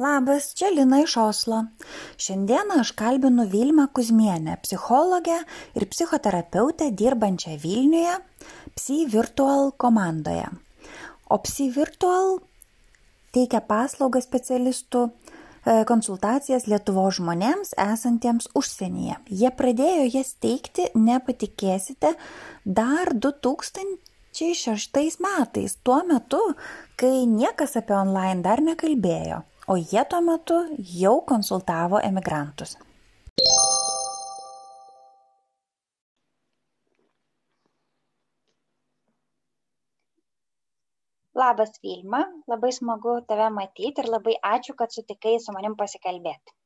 Labas, čia Lina iš Oslo. Šiandieną aš kalbinu Vilmą Kuzmienę, psichologę ir psichoterapeutę dirbančią Vilniuje Psi Virtual komandoje. O Psi Virtual teikia paslaugą specialistų e, konsultacijas Lietuvo žmonėms esantiems užsienyje. Jie pradėjo jas teikti, nepatikėsite, dar 2006 metais, tuo metu, kai niekas apie online dar nekalbėjo o jie tuo metu jau konsultavo emigrantus. Labas Vilma, labai smagu tave matyti ir labai ačiū, kad sutikai su manim pasikalbėti.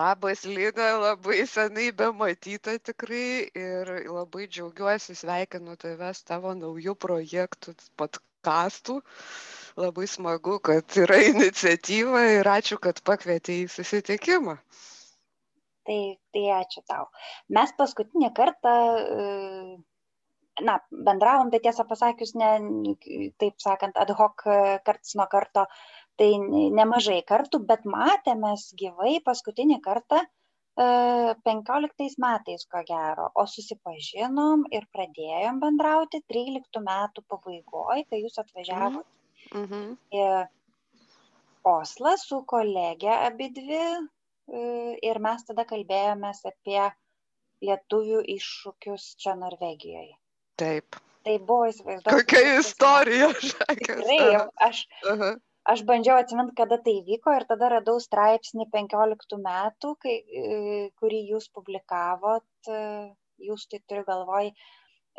Labas Lina, labai senai be matyta tikrai ir labai džiaugiuosi, sveikinu tavęs tavo naujų projektų, podkastų labai smagu, kad yra iniciatyva ir ačiū, kad pakvietė į susitikimą. Tai, tai ačiū tau. Mes paskutinį kartą, na, bendravom, bet tiesą pasakius, ne, taip sakant, ad hoc karts nuo karto, tai nemažai kartų, bet matėmės gyvai paskutinį kartą 15 metais, ko gero, o susipažinom ir pradėjom bendrauti 13 metų pabaigoje, kai jūs atvažiavote. Mhm. Oslą su kolegė abidvi e, ir mes tada kalbėjomės apie lietuvių iššūkius čia Norvegijoje. Taip. Tai buvo įsivaizduoti. Kokia istorija, žakės. Tikrai, aš, uh -huh. aš bandžiau atsiminti, kada tai vyko ir tada radau straipsnį 15 metų, kai, e, kurį jūs publikavot, e, jūs tai turiu galvoj,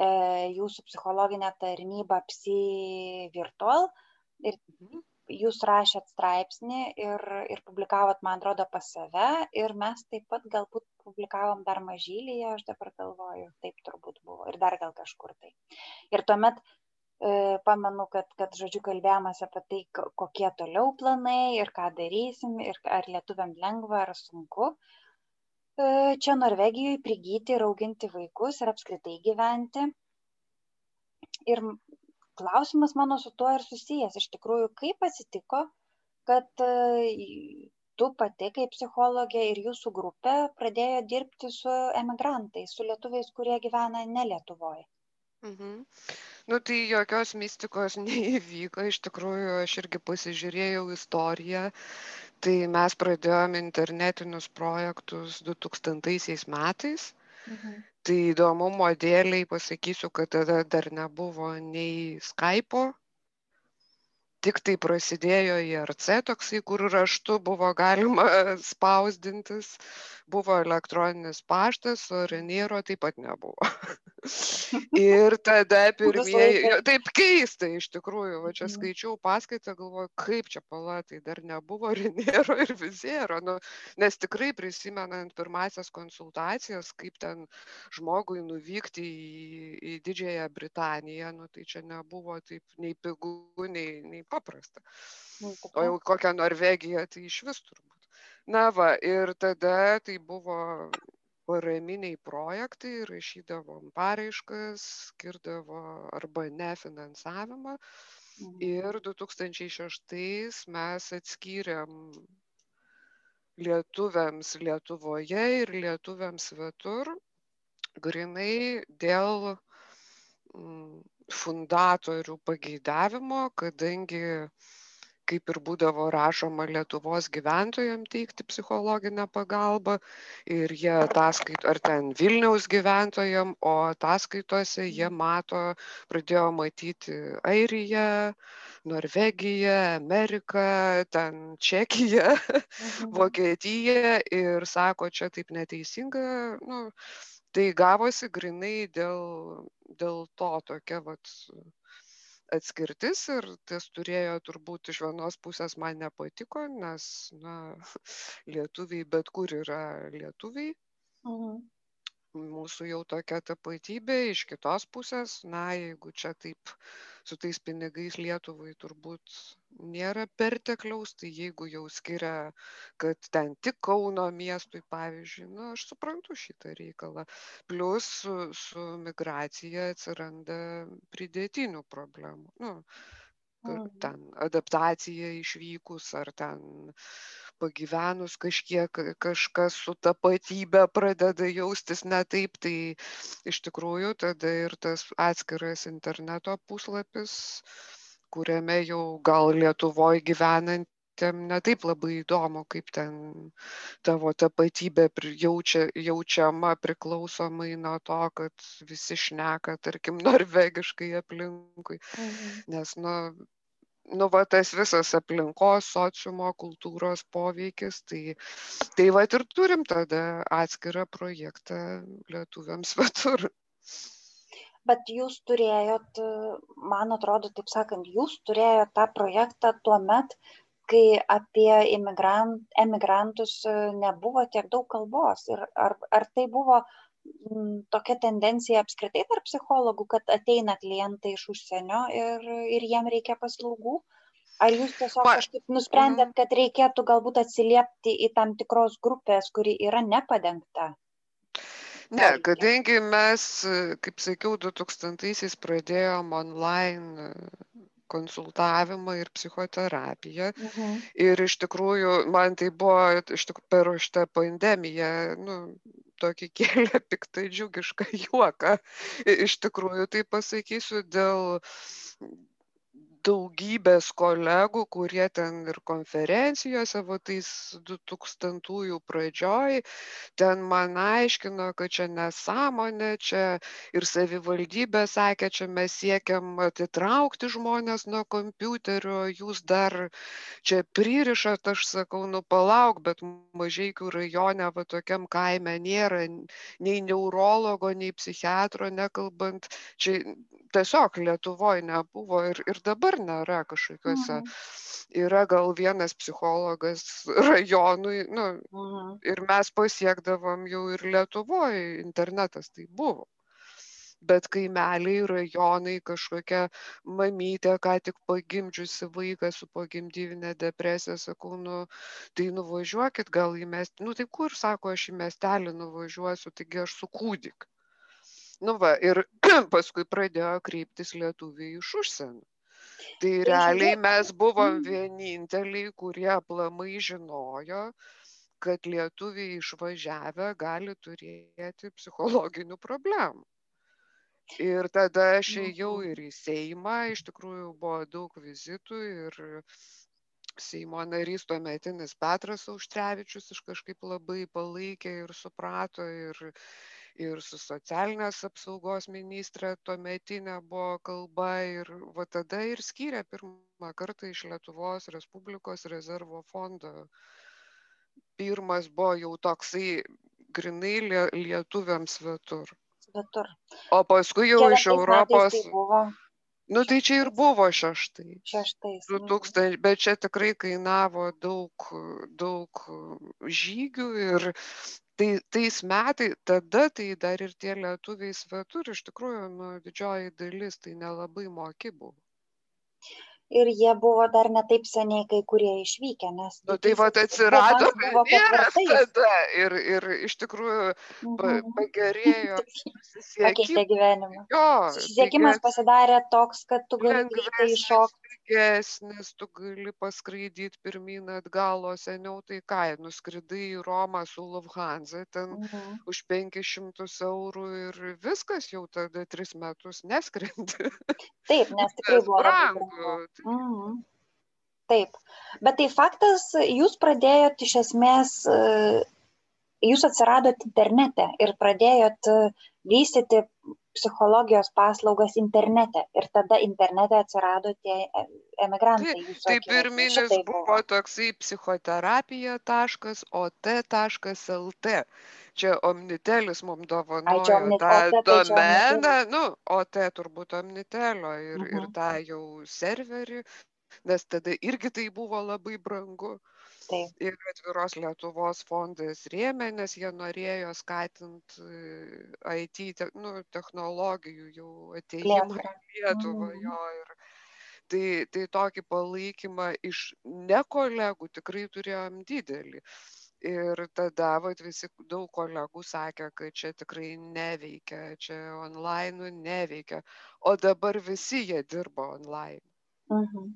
jūsų psichologinė tarnyba Psi Virtual. Uh, ir mhm. jūs rašėt straipsnį ir, ir publikavot, man atrodo, pas save ir mes taip pat galbūt publikavom dar mažylyje, aš dabar galvoju, taip turbūt buvo ir dar gal kažkur tai. Ir tuomet e, pamenu, kad, kad, žodžiu, kalbėjomės apie tai, kokie toliau planai ir ką darysim ir ar lietuviam lengva ar sunku. E, čia Norvegijoje prigyti ir auginti vaikus ir apskritai gyventi. Ir klausimas mano su tuo ir susijęs. Iš tikrųjų, kaip atsitiko, kad e, tu pati kaip psichologė ir jūsų grupė pradėjo dirbti su emigrantais, su lietuviais, kurie gyvena ne Lietuvoje. Mhm. Nu tai jokios mistikos neįvyko, iš tikrųjų aš irgi pasižiūrėjau istoriją, tai mes pradėjome internetinius projektus 2000 metais. Mhm tai įdomumo dėlei pasakysiu kad tada dar nebuvo nei skaipo tiktai prasidėjo irc toksai kur raštu buvo galima spausdintis. Buvo elektroninis paštas o reniero taip pat nebuvo. Ir tada pirmieji taip keista iš tikrųjų. Va čia mhm. skaičiau paskaitą galvoju kaip čia pala tai dar nebuvo reniero ir vizero. Nu nes tikrai prisimenant pirmąsias konsultacijas kaip ten žmogui nuvykti į, į didžiąją britaniją nu tai čia nebuvo taip nei pigu nei nei paprasta. Nu, o jau kokią norvegiją tai išvis turbūt. Na va ir tada tai buvo paraminiai projektai rašydavom paraiškas skirdavo arba ne finansavimą. Mhm. ir 2006 mes atskyrėm lietuviams Lietuvoje ir lietuviams svetur grinai dėl mm, fundatorių pageidavimo, kadangi kaip ir būdavo rašoma lietuvos gyventojam teikti psichologinę pagalbą ir jie ataskait ar ten vilniaus gyventojam o ataskaitose jie mato pradėjo matyti airiją norvegiją ameriką ten čekiją mhm. vokietiją ir sako čia taip neteisinga nu tai gavosi grynai dėl dėl to tokia vat atskirtis ir tas turėjo turbūt iš vienos pusės man nepatiko, nes, na, lietuviai bet kur yra lietuviai. Mhm mūsų jau tokia tapatybė iš kitos pusės na jeigu čia taip su tais pinigais lietuvai turbūt nėra pertekliaus tai jeigu jau skiria kad ten tik kauno miestui pavyzdžiui nu aš suprantu šitą reikalą plius su su migracija atsiranda pridėtinių problemų nu mhm. ten adaptacija išvykus ar ten pagyvenus kažkiek kažkas su tapatybe pradeda jaustis ne taip, tai iš tikrųjų tada ir tas atskiras interneto puslapis, kuriame jau gal Lietuvoje gyvenant tiem ne taip labai įdomu, kaip ten tavo tapatybė jaučia, jaučiama priklausomai nuo to, kad visi šneka, tarkim, norvegiškai aplinkui. Mhm. Nes, nu, nu, va, tas visas aplinkos, sociumo, kultūros poveikis, tai, tai va ir turim tada atskirą projektą lietuviams svetur. Bet jūs turėjot, man atrodo, taip sakant, jūs turėjot tą projektą tuo met, kai apie imigrant, emigrantus e, nebuvo tiek daug kalbos. Ir ar, ar tai buvo tokia tendencija apskritai tarp psichologų, kad ateina klientai iš užsienio ir, ir jiem reikia paslaugų? Ar jūs tiesiog kažkaip nusprendėt, mhm. kad reikėtų galbūt atsiliepti į tam tikros grupės, kuri yra nepadengta? Ne, kadangi mes, kaip sakiau, 2000-aisiais pradėjom online konsultavimą ir psichoterapiją. Mhm. Ir iš tikrųjų man tai buvo tikrųjų, per šitą pandemiją, nu, tokį kėlė piktai džiugišką juoką. Iš tikrųjų, tai pasakysiu dėl daugybės kolegų, kurie ten ir konferencijose, va tais 2000-ųjų pradžioj, ten man aiškino, kad čia nesąmonė, čia ir savivaldybė sakė, čia mes siekiam atitraukti žmonės nuo kompiuterio, jūs dar čia pririšat, aš sakau, nu palauk, bet mažiekių rajone, va tokiam kaime nėra nei neurologo, nei psichiatro, nekalbant, čia tiesiog Lietuvoje nebuvo ir, ir dabar nėra kažkokiuose. Mhm. Yra gal vienas psichologas rajonui, nu, mhm. ir mes pasiekdavom jau ir Lietuvoje, internetas tai buvo. Bet kaimeliai, rajonai, kažkokia mamytė, ką tik pagimdžiusi vaiką su pogimdyvinė depresija, sakau, nu, tai nuvažiuokit gal į miestelį, nu tai kur, sako, aš į miestelį nuvažiuosiu, taigi aš su kūdikiu nu va ir paskui pradėjo kreiptis lietuviai iš užsienio. Tai, tai realiai mes buvom mm. vieninteliai, kurie aplamai žinojo, kad lietuviai išvažiavę gali turėti psichologinių problemų. Ir tada aš ėjau mhm. ir į Seimą, iš tikrųjų buvo daug vizitų ir Seimo narys tuometinis Petras Auštrevičius iš kažkaip labai palaikė ir suprato ir, ir su socialinės apsaugos ministre tuometinė buvo kalba ir va tada ir skyrė pirmą kartą iš Lietuvos Respublikos rezervo fondo. Pirmas buvo jau toksai grinai lietuviams svetur. Svetur. O paskui jau iš Europos. Tai? Nu tai čia ir buvo šeštai. Šeštais. 2000, bet čia tikrai kainavo daug, daug žygių ir tai tais metais tada tai dar ir tie lietuviai svetur iš tikrųjų nu didžioji dalis tai nelabai moki buvo ir jie buvo dar ne taip seniai kai kurie išvykę, nes... Nu, tai va atsirado vyras tada ir, ir iš tikrųjų pa, mhm. pagerėjo Pakeitė gyvenimą. Jo. Susisiekimas tai, pasidarė toks, kad tu gali greitai iššokti. Pigesnis, tu gali paskraidyti pirmin atgal, o seniau tai ką, nuskridai į Romą su Lufthansa, ten mhm. už 500 eurų ir viskas jau tada tris metus neskrendi. Taip, nes tikrai buvo brangu. Mhm. Taip, bet tai faktas, jūs pradėjot iš esmės, e, jūs atsiradot internete ir pradėjot e, vystyti psichologijos paslaugas internete ir tada internete atsirado tie e, emigrantai. Tai, tai pirminis buvo, buvo toksai psichoterapija.ot.lt. Čia Omnitelis mums dovanojo Ai, tą tai domeną, nu, OT turbūt Omnitelio ir, uh -huh. ir mhm. tą jau serverį, nes tada irgi tai buvo labai brangu. Taip. Ir atviros Lietuvos fondas rėmė, nes jie norėjo skatinti e, IT te, nu, technologijų jau ateimą į Lietuvą. Mm. Jo, ir, tai, tai tokį palaikymą iš ne kolegų tikrai turėjom didelį. Ir tada vat, visi daug kolegų sakė, kad čia tikrai neveikia, čia online neveikia, o dabar visi jie dirba online. Mhm.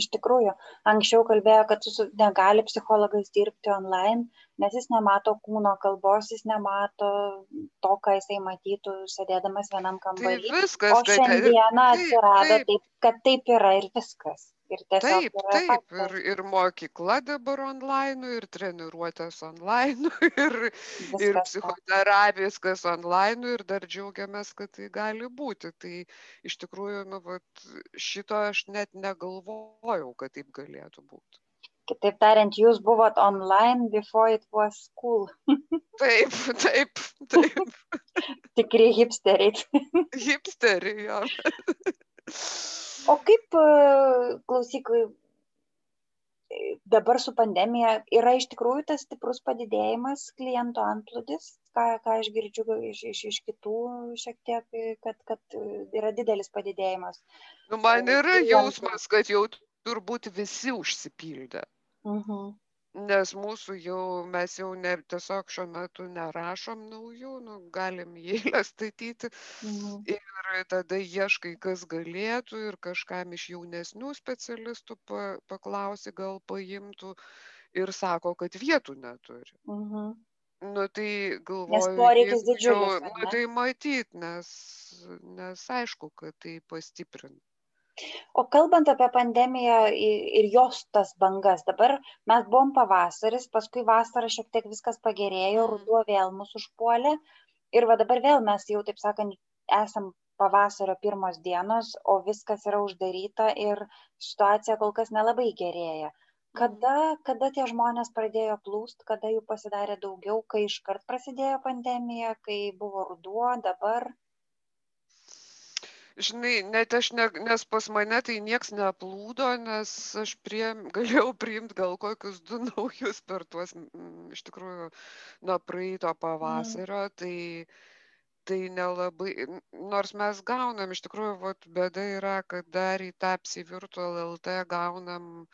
Iš tikrųjų, anksčiau kalbėjo, kad negali psichologas dirbti online, nes jis nemato kūno kalbos, jis nemato to, ką jisai matytų sėdėdamas vienam Tai kambarį. viskas, O šiandieną taip, atsirado taip. taip, kad taip yra ir viskas. Ir Taip, taip, ir, ir mokykla dabar online, ir treniruotės online, ir, ir Viskas to. psichoterapija, viskas online, ir dar džiaugiamės, kad tai gali būti. Tai iš tikrųjų, nu, vat, šito aš net negalvojau, kad taip galėtų būti. Kitaip tariant, jūs buvot online before it was cool. Taip, taip, taip, Tikri hipsteriai. hipsteriai, jo. O kaip, e, klausyk, e, dabar su pandemija yra iš tikrųjų tas stiprus padidėjimas klientų antplūdis, ką, ką aš girdžiu iš, iš, iš kitų šiek tiek, kad, kad yra didelis padidėjimas. Nu, man E, yra jausmas, kad jau turbūt visi užsipildė. Mhm. Nes mūsų jau, mes jau ne, tiesiog šiuo metu nerašom naujų, nu, galim į eilę statyti Mhm. ir tada ieškai, kas galėtų ir kažkam iš jaunesnių specialistų pa, paklausi, gal paimtų ir sako, kad vietų neturi. Mhm. Nu tai galvoju, poreikis jeigu jau, didžiulis, nu tai matyt, nes, nes aišku, kad tai pastiprina. O kalbant apie pandemiją ir jos tas bangas, dabar mes buvom pavasaris, paskui vasarą šiek tiek viskas pagerėjo, Mm. ruduo vėl mus užpuolė ir va dabar vėl mes jau, taip sakant, esam pavasario pirmos dienos, o viskas yra uždaryta ir situacija kol kas nelabai gerėja. Kada, kada tie žmonės pradėjo plūst, kada jų pasidarė daugiau, kai iškart prasidėjo pandemija, kai buvo ruduo, dabar? Žinai, net aš, ne, nes pas mane tai nieks neplūdo, nes aš priem, galėjau priimti gal kokius du naujus per tuos, mm, iš tikrųjų, nuo praeito pavasario, tai, tai nelabai, nors mes gaunam, iš tikrųjų, vat, bėda yra, kad dar į tą apsivirtual LT gaunam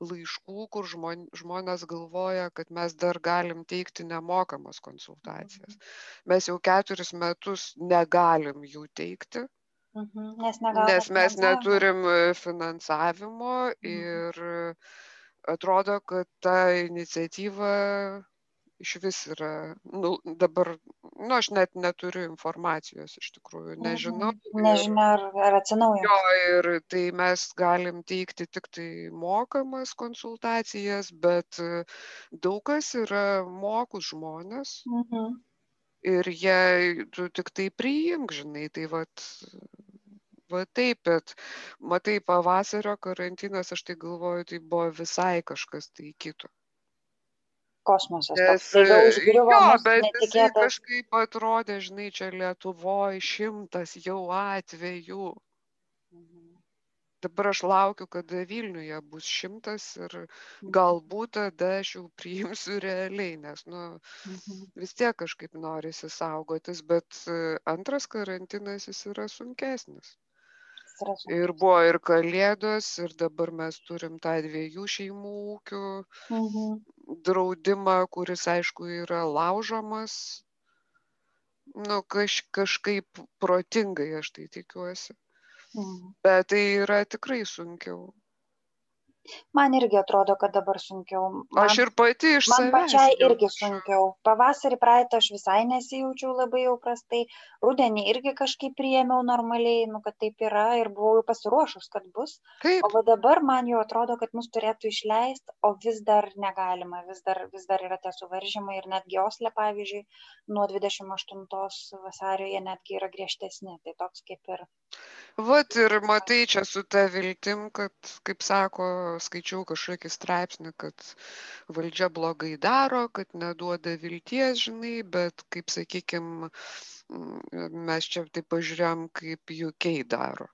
laiškų, kur žmon, žmonės galvoja, kad mes dar galim teikti nemokamas konsultacijas. Mes jau keturis metus negalim jų teikti. Mhm. Nes Nes mes neturim finansavimo Mhm. ir e, atrodo, kad ta iniciatyva iš vis yra, nu, dabar, nu, aš net neturiu informacijos iš tikrųjų, nežinau. Mhm. Nežinia, ar, ar atsinaujins. Jo, ir tai mes galim teikti tik tai mokamas konsultacijas, bet e, daug kas yra mokus žmonės Mhm. ir jie, tu tik tai priimk, žinai, tai vat, va taip, bet matai, pavasario karantinas, aš tai galvoju, tai buvo visai kažkas tai kito. Kosmosas. Nes, užgriuvo jo, bet jisai kažkaip atrodė, žinai, čia Lietuvoje šimtas jau atvejų. Mhm. Dabar aš laukiu, kada Vilniuje bus šimtas ir galbūt tada aš jau priimsiu realiai, nes, nu, Mhm. vis tiek kažkaip norisi saugotis, bet e, antras karantinas jis yra sunkesnis. Ir buvo ir kalėdos, ir dabar mes turim tą dviejų šeimų ūkių Mhm. draudimą, kuris, aišku, yra laužomas. Nu, kaž, kažkaip protingai aš tai tikiuosi. Mhm. Bet tai yra tikrai sunkiau. Man irgi atrodo, kad dabar sunkiau. Man, Aš ir pati iš man savęs. pačiai irgi sunkiau. Pavasarį praeitą aš visai nesijaučiau labai jau prastai. Rudenį irgi kažkaip priėmiau normaliai, nu, kad taip yra ir buvau pasiruošus, kad bus. Taip, O dabar man jau atrodo, kad mus turėtų išleisti, o vis dar negalima, vis dar, vis dar yra tie suvaržymai ir netgi Osle, pavyzdžiui, nuo 28 vasario jie netgi yra griežtesni. Tai toks kaip ir. Vat ir matai čia su ta viltim, kad, kaip sako, skaičiau kažkokį straipsnį, kad valdžia blogai daro, kad neduoda vilties, žinai, bet, kaip sakykime, mes čia taip pažiūrėjom, kaip UK daro.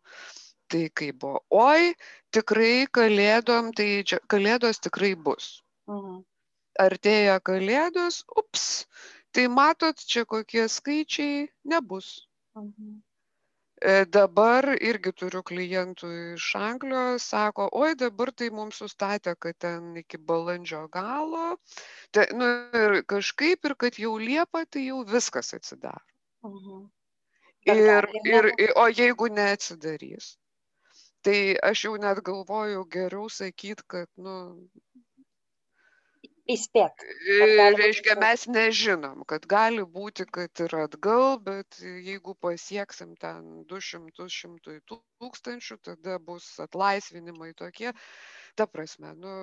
Tai kaip buvo, oi, tikrai kalėdom, tai čia kalėdos tikrai bus. Mhm. Artėja kalėdos, ups, tai matot, čia kokie skaičiai nebus. Mhm. Dabar irgi turiu klientų iš Anglijos, sako, oi dabar tai mums sustatė, kad ten iki balandžio galo, tai, nu, ir kažkaip ir kad jau Liepa, tai jau viskas atsidaro. Mhm. Bet Ir, ir, o jeigu neatsidarys? Tai aš jau net galvoju geriau sakyti, kad, nu, įspėt. Reiškia, mes nežinom, kad gali būti, kad ir atgal, bet jeigu pasieksim ten 200 tūkstančių, tada bus atlaisvinimai tokie. Ta prasme, nu,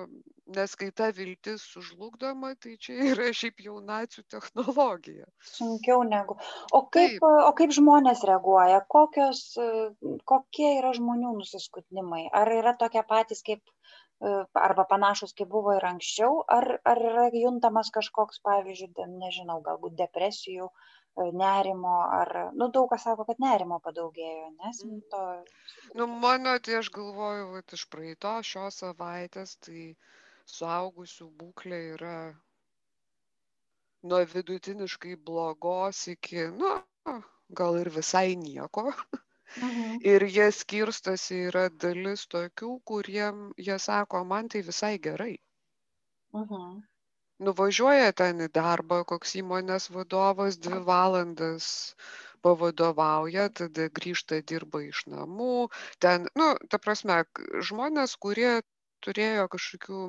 nes kai ta viltis sužlugdoma, tai čia yra šiaip jau nacijų technologija. Sunkiau negu. O kaip, Taip. o kaip žmonės reaguoja? Kokios, kokie yra žmonių nusiskundimai? Ar yra tokie patys kaip arba panašus, kaip buvo ir anksčiau, ar, ar yra juntamas kažkoks, pavyzdžiui, nežinau, galbūt depresijų, e, nerimo, ar, nu, daug kas sako, kad nerimo padaugėjo, nes mm. to. Nu, mano, tai aš galvoju, kad iš praeito šios savaitės, tai suaugusių būklė yra nuo vidutiniškai blogos iki, nu, gal ir visai nieko. Mhm. Ir jie skirstosi, yra dalis tokių, kuriem jie sako, man tai visai gerai. Mhm. Nuvažiuoja ten į darbą, koks įmonės vadovas dvi valandas pavadovauja, tada grįžta dirba iš namų. Ten, nu, ta prasme, žmonės, kurie turėjo kažkokių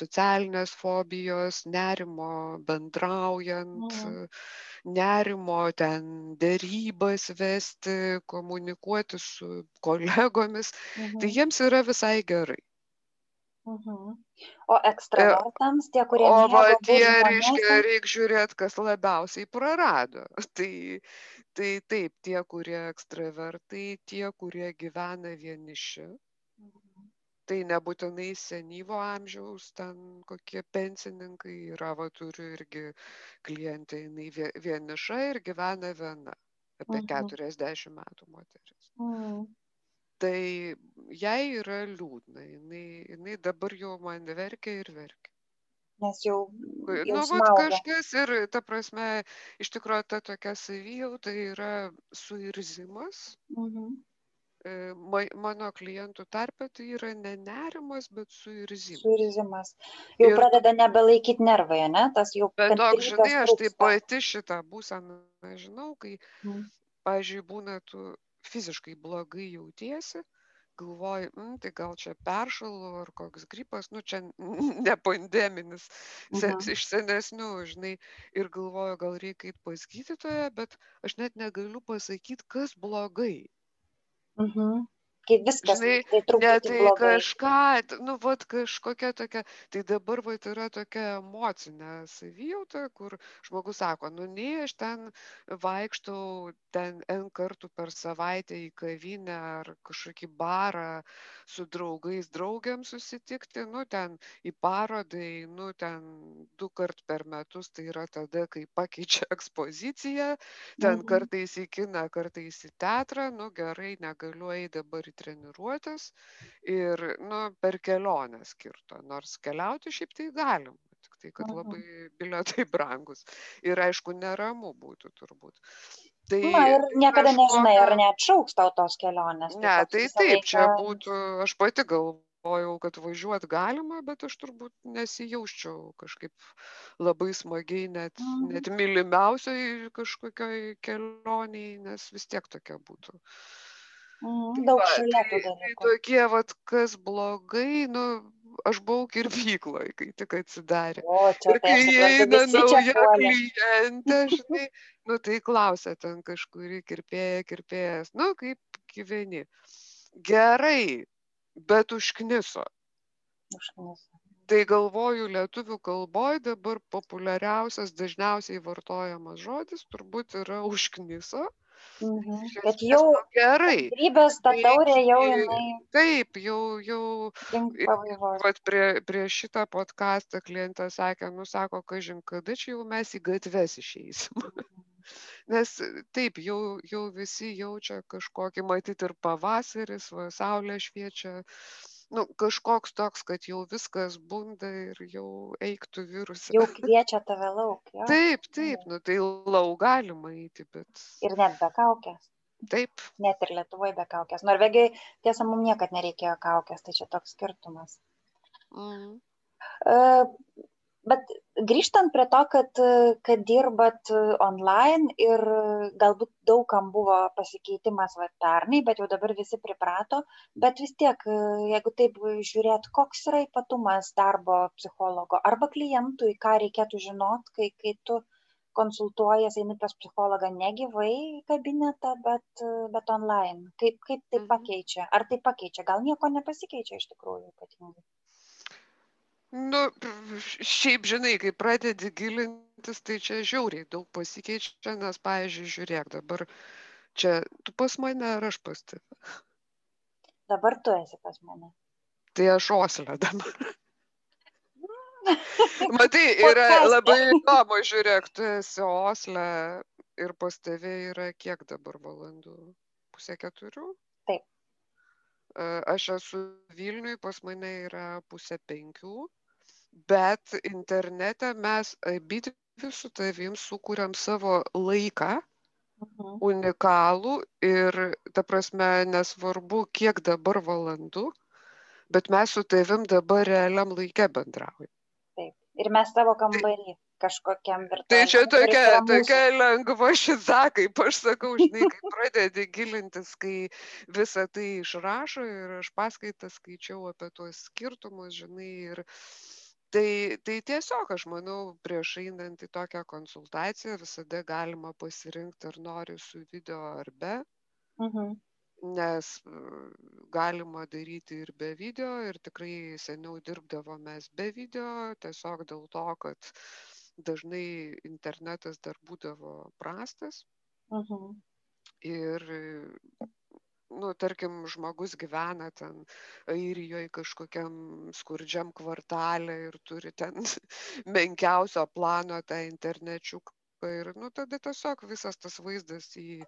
socialinės fobijos, nerimo bendraujant, mhm. nerimo ten dėrybas vesti, komunikuoti su kolegomis, tai mhm. tai jiems yra visai gerai. Mhm. O ekstravertams, tie, kurie... O va, tie, reiškia, reikia žiūrėti, kas labiausiai prarado. Tai, tai taip, tie, kurie ekstravertai, tie, kurie gyvena vieniši, tai nebūtinai senyvo amžiaus ten kokie pensininkai yra va turiu irgi klientę jinai vieniša ir gyvena viena apie mhm. keturiasdešimt metų moteris mhm. tai jai yra liūdna jinai jinai dabar jau man verkia ir verkia nes jau. Nu, vat kažkas ir, ta prasme, iš tikrųjų ta tokia savijauta yra suirzimas, mhm. E, mano klientų tarpe tai yra ne nerimas, bet suirzimas. Suirzimas. Jau ir, pradeda nebelaikyti nervai, ne? Tas jau. Bet toks, žinai, aš tai pati šitą būseną žinau, kai, mm. pažiūrėjau, būna tu fiziškai blogai jautiesi, galvoji, mm, tai gal čia peršalo ar koks gripas, nu čia ne pandeminis, se, mhm. iš senesnių, žinai, ir galvoju, gal reikia eiti pas gydytoją, bet aš net negaliu pasakyti, kas blogai. Mhm. Kai viskas Žinai, tai ne truputį tai blogai. kažką, nu, vat kažkokia tokia, tai dabar vat yra tokia emocinė savijauta, kur žmogus sako, nu, nei aš ten vaikštau ten N kartų per savaitę į kavinę ar kažkokį barą su draugais, draugiam susitikti, nu, ten į parodai, nu, ten du kart per metus, tai yra tada, kai pakeičia ekspoziciją, ten Mhm. kartais į kiną, kartais į teatrą, nu, gerai, negaliu eiti dabar į treniruotes ir nu, per kelionę skirto. Nors keliauti šiaip tai galim, tik tai, kad labai bilietai brangus. Ir aišku, neramu būtų turbūt. Tai Na ir niekada kažkokia... nežinai, ar neatšauks tau tos kelionės. Ne, tai taip, laiką... čia būtų, aš pati galvojau, kad važiuot galima, bet aš turbūt nesijausčiau kažkaip labai smagiai, net, mhm. net mylimiausiai kažkokioj kelioniai, nes vis tiek tokia būtų. Mhm, tai daug va, šalia tai, tų tai dalykų. tokie, vat, kas blogai, nu, aš buvau kirpykloje, kai tik atsidarė. O, čia ir tai kai įeina nauja klientė, žinai, nu tai klausia ten kažkuri kirpėja, kirpėjas, nu kaip gyveni. Gerai, bet užkniso. Užkniso. Tai galvoju, lietuvių kalboje dabar populiariausias, dažniausiai vartojamas žodis turbūt yra užkniso. Mhm. Bet jau gerai. Grybės ta taurė jau jinai. Taip, jau, jau. Vat prie, prie šitą podcastą klientė sakė, nu sako, kažin, kada čia jau mes į gatves išeisim. Nes taip, jau, jau visi jaučia kažkokį, matyti ir pavasaris, va, saulė šviečia, nu, kažkoks toks, kad jau viskas bunda ir jau eiktų virusas. Jau kviečia tave lauk. Jo? Taip, taip, nu tai lauk galima eiti, bet. Ir net be kaukės. Taip. Net ir Lietuvoje be kaukės. Norvegijai, tiesa, mums niekad nereikėjo kaukės, tai čia toks skirtumas. Mm. Bet grįžtant prie to, kad, kad dirbat online ir galbūt daugam buvo pasikeitimas va, pernai, bet jau dabar visi priprato, bet vis tiek, jeigu taip žiūrėt, koks yra ypatumas darbo psichologo arba klientui, ką reikėtų žinot, kai, kai tu konsultuojies, eini pas psichologą ne gyvai į kabinetą, bet, bet online. Kaip, kaip tai mhm. pakeičia? Ar tai pakeičia? Gal nieko nepasikeičia iš tikrųjų ypatingai? Nu, šiaip žinai, kai pradedi gilintis, tai čia žiauriai daug pasikeičia, nes, pavyzdžiui, žiūrėk, dabar čia tu pas mane ar aš pas tave? Dabar tu esi pas mane. Tai aš oslė dabar. Matai, yra labai įdomu, žiūrėk, tu esi oslė ir pas tave yra kiek dabar valandų? Pusė keturių? Taip. Aš esu Vilniui, pas mane yra pusė penkių bet internete mes abidvi su tavim sukūrėm savo laiką mhm. unikalų ir, ta prasme, nesvarbu, kiek dabar valandų, bet mes su tavim dabar realiam laikė bendraujam. Taip. Ir mes savo kambarį tai, kažkokiam virtualiam. Tai čia tokia, tokia lengva šiza, kaip aš sakau, žinai, kai pradedi gilintis, kai visą tai išrašo ir aš paskaitas skaičiau apie tuos skirtumus, žinai, ir tai tai tiesiog aš manau prieš einant į tokią konsultaciją visada galima pasirinkt ar nori su video ar be mhm. nes galima daryti ir be video ir tikrai seniau dirbdavom mes be video tiesiog dėl to kad dažnai internetas dar būdavo prastas mhm. ir nu tarkim žmogus gyvena ten airijoj kažkokiam skurdžiam kvartale ir turi ten menkiausio plano tą internečiuką ir nu tada tiesiog visas tas vaizdas į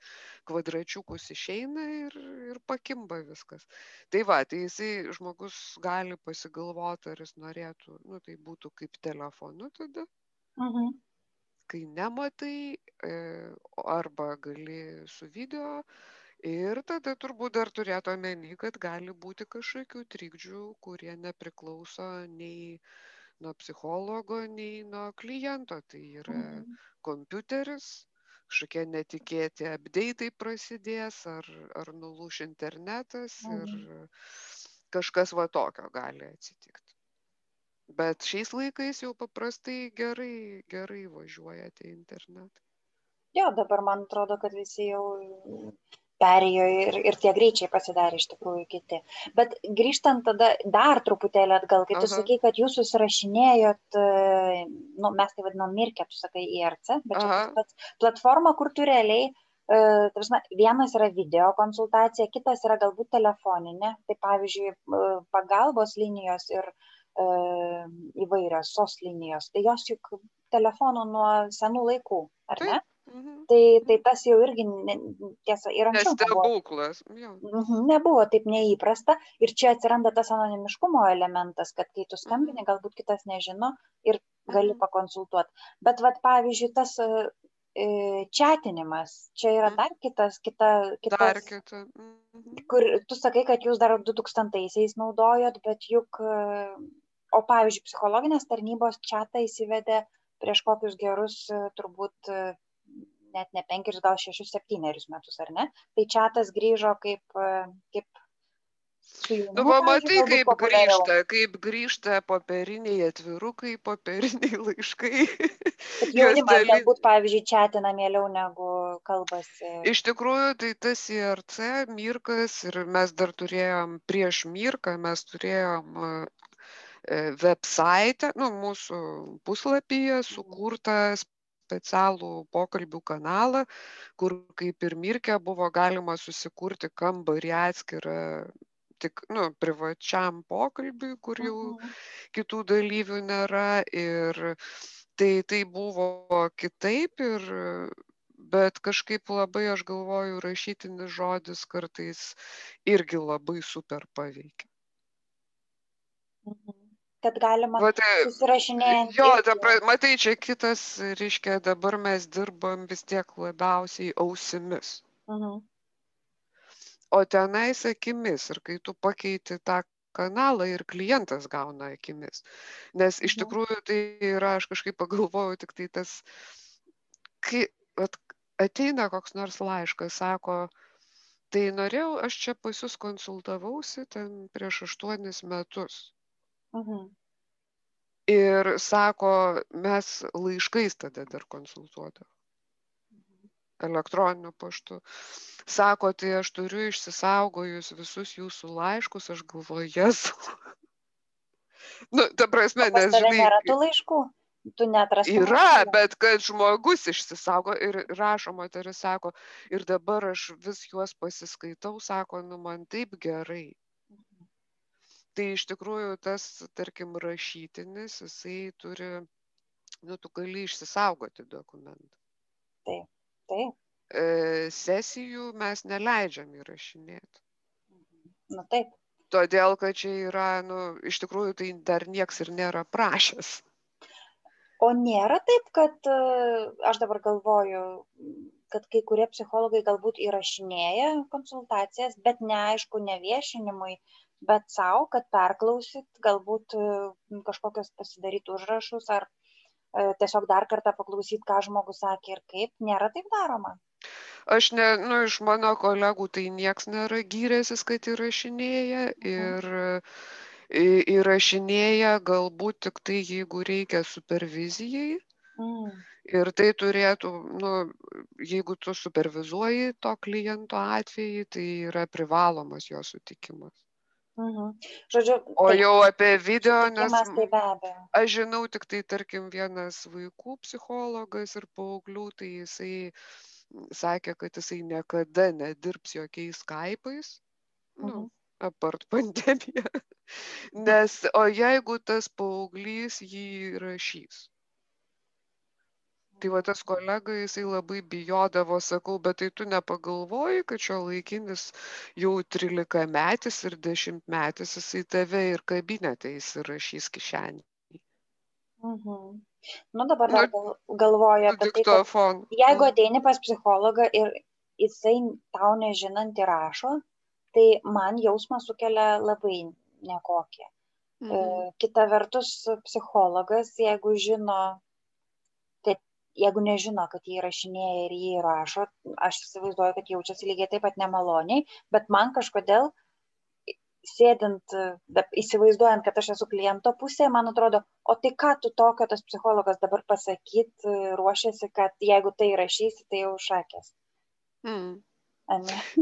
kvadračiukus išeina ir, ir pakimba viskas. Tai va, tai jisai žmogus gali pasigalvoti, ar jis norėtų, nu tai būtų kaip telefonu tada. Mhm. Kai nematai, arba gali su video, ir tada turbūt dar turėt omeny kad gali būti kažkokių trikdžių kurie nepriklauso nei nuo psichologo nei nuo kliento tai yra mhm. kompiuteris kažkokie netikėti apdeitai prasidės ar ar nulūš internetas ir mhm. kažkas va tokio gali atsitikt bet šiais laikais jau paprastai gerai gerai važiuoja tie internetai jo dabar man atrodo kad visi jau perėjo ir, ir tie greičiai pasidarė iš tikrųjų kiti. Bet grįžtant tada dar truputėlį atgal, kai tu Aha. sakai, kad jūs susirašinėjot, e, nu, mes tai vadinam Mirkė, tu sakai IRC, bet čia tas pats platforma, kur tu realiai, uh, tarsi, vienas yra video konsultacija, kitas yra galbūt telefoninė, tai pavyzdžiui, uh, pagalbos linijos ir uh, įvairios sos linijos, tai jos juk telefonų nuo senų laikų, ar ne? Taip Mhm. Tai, tai tas jau irgi, ne, tiesa, anksčiau. Stebuklas. Mhm, nebuvo taip neįprasta ir čia atsiranda tas anonimiškumo elementas, kad kai tu skambini, mhm. galbūt kitas nežino ir gali mhm. pakonsultuoti. Bet, vat, pavyzdžiui, tas čatinimas, čia yra dar kitas, kita, kitas. Dar kita. Mhm. Kur tu sakai, kad jūs dar 2000-aisiais naudojot, bet juk, o pavyzdžiui, psichologinės tarnybos čatą įsivedė prieš kokius gerus turbūt net ne penkerius, gal šešius, septynerius metus, ar ne? Tai čatas grįžo kaip, kaip Nu, pamatai, kaip grįžta, kaip grįžta popieriniai atvirukai, popieriniai laiškai. Jaunimas daly... galbūt, pavyzdžiui, čatina mieliau negu kalbasi. Iš tikrųjų, tai tas IRC, Mirkas ir mes dar turėjom prieš Mirką, mes turėjom website, nu, mūsų puslapyje sukurtas specialų pokalbių kanalą, kur kaip ir Mirkė buvo galima susikurti kambarį atskirą tik nu, privačiam pokalbiui, kur jau mhm. kitų dalyvių nėra. Ir tai, tai buvo kitaip ir bet kažkaip labai, aš galvoju, rašytinis žodis kartais irgi labai super paveikia. Mhm kad galima Vat, susirašinėjant. Jo, dabar, matai, čia kitas, reiškia, dabar mes dirbam vis tiek labiausiai ausimis. Uh mhm. -huh. O tenais akimis ir kai tu pakeiti tą kanalą ir klientas gauna akimis. Nes iš mhm. tikrųjų tai yra, aš kažkaip pagalvojau, tik tai tas, kai at, ateina koks nors laiškas, sako, tai norėjau, aš čia pas jūs konsultavausi ten prieš aštuonis metus. Mhm ir sako mes laiškais tada dar konsultuodavom elektroniniu paštu. Sako, tai aš turiu išsisaugojus visus jūsų laiškus, aš galvoju, jesu. nu, ta prasme, nes žinai. Nėra tų laiškų. Tu netrasi. Yra, bet kad žmogus išsisaugo ir rašo, moteris sako, ir dabar aš vis juos pasiskaitau, sako, nu man taip gerai tai iš tikrųjų tas tarkim rašytinis jisai turi nu tu gali išsisaugoti dokumentą. Taip. Taip. E, sesijų mes neleidžiam įrašinėti nu taip. Todėl kad čia yra nu iš tikrųjų tai dar nieks ir nėra prašęs. O nėra taip kad e, aš dabar galvoju kad kai kurie psichologai galbūt įrašinėja konsultacijas bet neaišku ne viešinimui bet sau, kad perklausyt, galbūt e, kažkokios pasidaryti užrašus ar e, tiesiog dar kartą paklausyt, ką žmogus sakė ir kaip, nėra taip daroma. Aš ne, nu, iš mano kolegų tai nieks nėra gyrėsis, kad įrašinėja mhm. ir įrašinėja galbūt tik tai, jeigu reikia supervizijai. Mm. Ir tai turėtų, nu, jeigu tu supervizuoji to kliento atvejį, tai yra privalomas jo sutikimas. Mhm. Žodžiu, o tai, jau apie video, nes tai be abejo. aš žinau tik tai, tarkim, vienas vaikų psichologas ir paauglių, tai jisai sakė, kad jisai niekada nedirbs jokiais skaipais, nu, mhm. apart pandemiją. Nes, o jeigu tas paauglys jį rašys, tai va tas kolega jisai labai bijodavo sakau bet tai tu nepagalvoji kad šiuolaikinis jau trylikametis ir dešimtmetis jisai tave ir kabinete įsirašys kišenėj mhm. Nu dabar dar gal, galvoju apie tai, kad jeigu mhm. ateini pas psichologą ir jisai tau nežinant įrašo, tai man jausmą sukelia labai nekokie. Mhm. E, kita vertus, psichologas, jeigu žino jeigu nežino, kad jį įrašinėja ir jį įrašo, aš įsivaizduoju, kad jaučiasi lygiai taip pat nemaloniai, bet man kažkodėl sėdint, įsivaizduojant, kad aš esu kliento pusėje, man atrodo, o tai ką tu tokio tas psichologas dabar pasakyt, ruošiasi, kad jeigu tai rašysi, tai jau šakės. Hmm.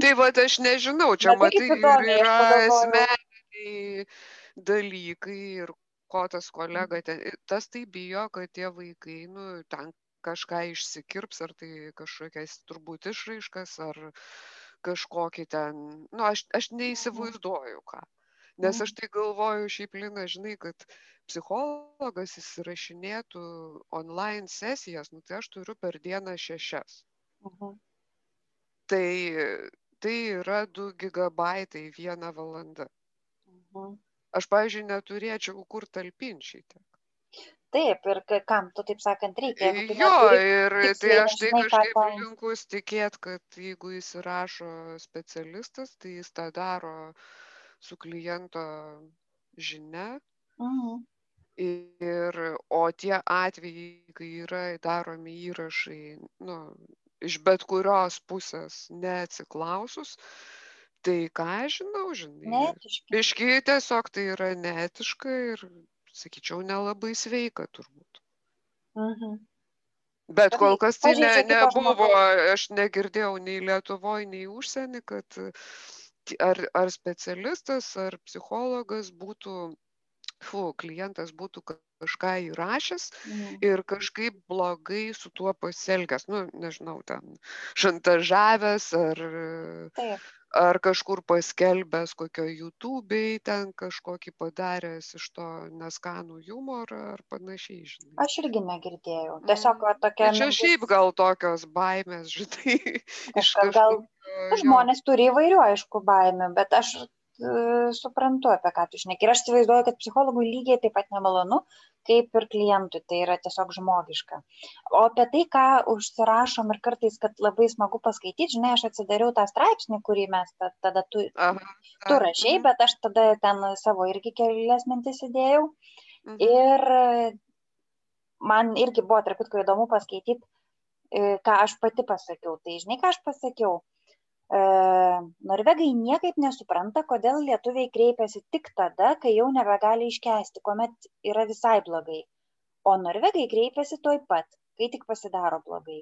Tai va, aš nežinau, čia Bet matai, ir yra asmeniniai dalykai ir ko tas kolega ten, tas tai bijo, kad tie vaikai, nu, ten kažką išsikirps, ar tai kažkokias turbūt išraiškas, ar kažkokį ten, nu, aš, aš neįsivaizduoju ką. Nes aš tai galvoju, šiaip Lina, žinai, kad psichologas įsirašinėtų online sesijas, nu, tai aš turiu per dieną šešias. Uh -huh. Tai, tai yra 2 gigabaitai vieną valandą. Uh -huh. Aš, pavyzdžiui, neturėčiau kur talpinti šitą. Taip, ir kam tu taip sakant reikia. Jo, ir tai aš tai kažkaip linkus tikėt, kad jeigu jis įrašo specialistas, tai jis tą daro su kliento žinia. Mhm. Ir, o tie atvejai, kai yra daromi įrašai, nu, iš bet kurios pusės neatsiklausus, tai ką aš žinau, žinai. Neetiškai. Biški tiesiog tai yra neetiška ir sakyčiau, nelabai sveika turbūt. Mhm. Bet kol kas tai ne, nebuvo, aš negirdėjau nei Lietuvoje, nei užsienį, kad ar, ar specialistas, ar psichologas būtų, fu, klientas būtų kažką įrašęs mhm. ir kažkaip blogai su tuo pasielgęs, nu, nežinau, ten šantažavęs ar, Taip ar kažkur paskelbęs kokioj jutūbėj ten kažkokį padaręs iš to neskanų humorą ar panašiai, žinai. Aš irgi negirdėjau. Tiesiog va, tokia... Čia mintis... šiaip gal tokios baimės, žinai. Kažkas gal... Nu, žmonės turi įvairių, aišku, baimių, bet aš suprantu, apie ką tu šneki. Ir aš įsivaizduoju, kad psichologui lygiai taip pat nemalonu, kaip ir klientui, tai yra tiesiog žmogiška. O apie tai, ką užsirašom ir kartais, kad labai smagu paskaityti, žinai, aš atsidariau tą straipsnį, kurį mes tada tu, tu rašiai, bet aš tada ten savo irgi kelias mintis įdėjau. Mhm. Ir man irgi buvo truputį įdomu paskaityti, ką aš pati pasakiau. Tai žinai, ką aš pasakiau? E, norvegai niekaip nesupranta, kodėl lietuviai kreipiasi tik tada, kai jau nebegali iškesti, kuomet yra visai blogai. O norvegai kreipiasi toj pat, kai tik pasidaro blogai.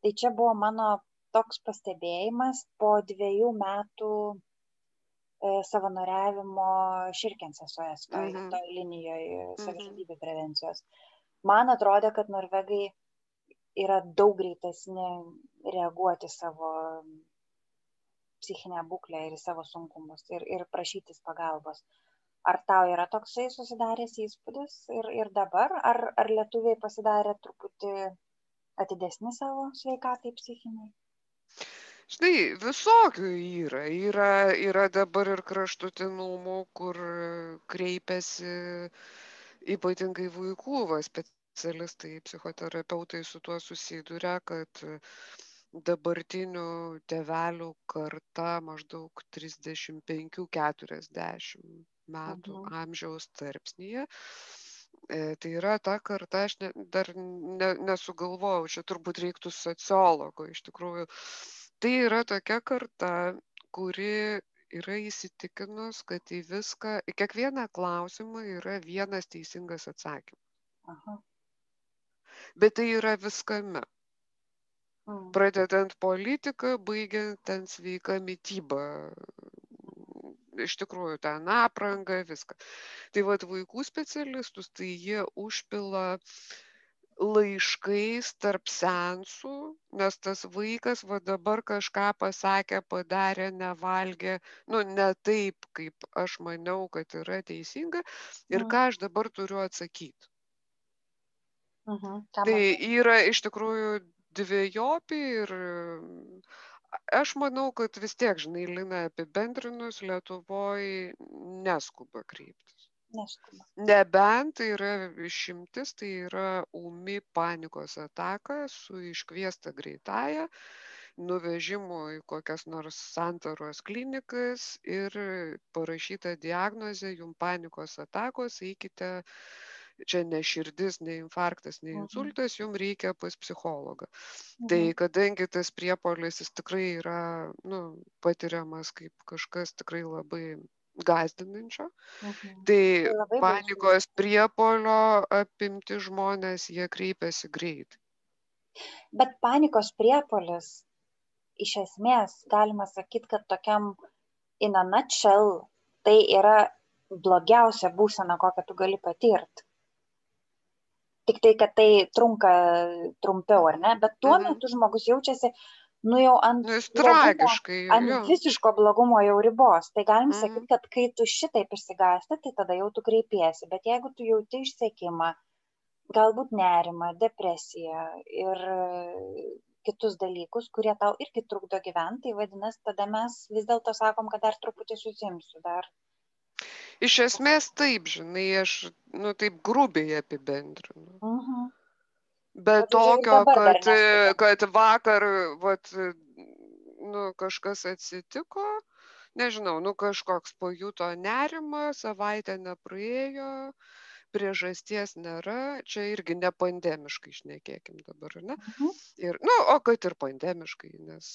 Tai čia buvo mano toks pastebėjimas po dviejų metų e, savanoriavimo širkensė su ES, toj, mhm. toj linijoje savižudybė prevencijos. Man atrodė, kad norvegai yra daug greitesni reaguoti savo psichinę būklę ir į savo sunkumus ir, ir prašytis pagalbos. Ar tau yra toksai susidaręs įspūdis ir, ir dabar, ar, ar lietuviai pasidarė truputį atidesni savo sveikatai psichiniai? Štai visokių yra. Yra, yra dabar ir kraštutinumų, kur kreipiasi ypatingai vaikų va, specialistai, psichoterapeutai su tuo susiduria, kad dabartinių tėvelių karta maždaug 35-40 metų mhm. amžiaus tarpsnyje. E, tai yra ta karta, aš ne, dar ne, nesugalvojau, čia turbūt reiktų sociologo iš tikrųjų. Tai yra tokia karta, kuri yra įsitikinus, kad į viską, į kiekvieną klausimą yra vienas teisingas atsakymas. Aha. Bet tai yra viskame. Pradedant politika, baigiant ten sveika mytyba. Iš tikrųjų, ten apranga, viską. Tai vad vaikų specialistus, tai jie užpila laiškais tarp sensų, nes tas vaikas va dabar kažką pasakė, padarė, nevalgė, nu ne taip, kaip aš maniau, kad yra teisinga ir ką aš dabar turiu atsakyti. Mhm, tai yra iš tikrųjų dvejopi ir aš manau, kad vis tiek, žinai, Lina apibendrinus Lietuvoj neskuba kreiptis. Neskuba. Nebent tai yra išimtis, tai yra umi panikos ataka su iškviesta greitąją, nuvežimu į kokias nors santaros klinikas ir parašyta diagnozė, jum panikos atakos, eikite čia ne širdis, ne infarktas, ne mhm. insultas, jums reikia pas psichologą. Tai mhm. kadangi tas priepolis jis tikrai yra nu, patiriamas kaip kažkas tikrai labai gazdinančio, mhm. tai, tai labai panikos priepolio apimti žmonės, jie kreipiasi greit. Bet panikos priepolis, iš esmės, galima sakyti, kad tokiam in a nutshell, tai yra blogiausia būsena, kokią tu gali patirti tik tai, kad tai trunka trumpiau, ar ne, bet tuo mhm. metu žmogus jaučiasi, nu jau ant, nu, tragiškai, blogumo, ant jo. visiško blogumo jau ribos. Tai galim mhm. sakyti, kad kai tu šitaip išsigąsti, tai tada jau tu kreipiesi, bet jeigu tu jauti išsiekimą, galbūt nerimą, depresiją ir kitus dalykus, kurie tau irgi trukdo gyventi, tai vadinasi, tada mes vis dėlto sakom, kad dar truputį susimsiu, dar Iš esmės taip, žinai, aš, nu, taip grubiai apibendrinu. Uh. -huh. Bet tokio, kad, kad vakar, vat, nu, kažkas atsitiko, nežinau, nu, kažkoks pajuto nerimą, savaitę nepraėjo, priežasties nėra, čia irgi ne pandemiškai išnekėkim dabar, ne? Mhm. Ir, nu, o kad ir pandemiškai, nes.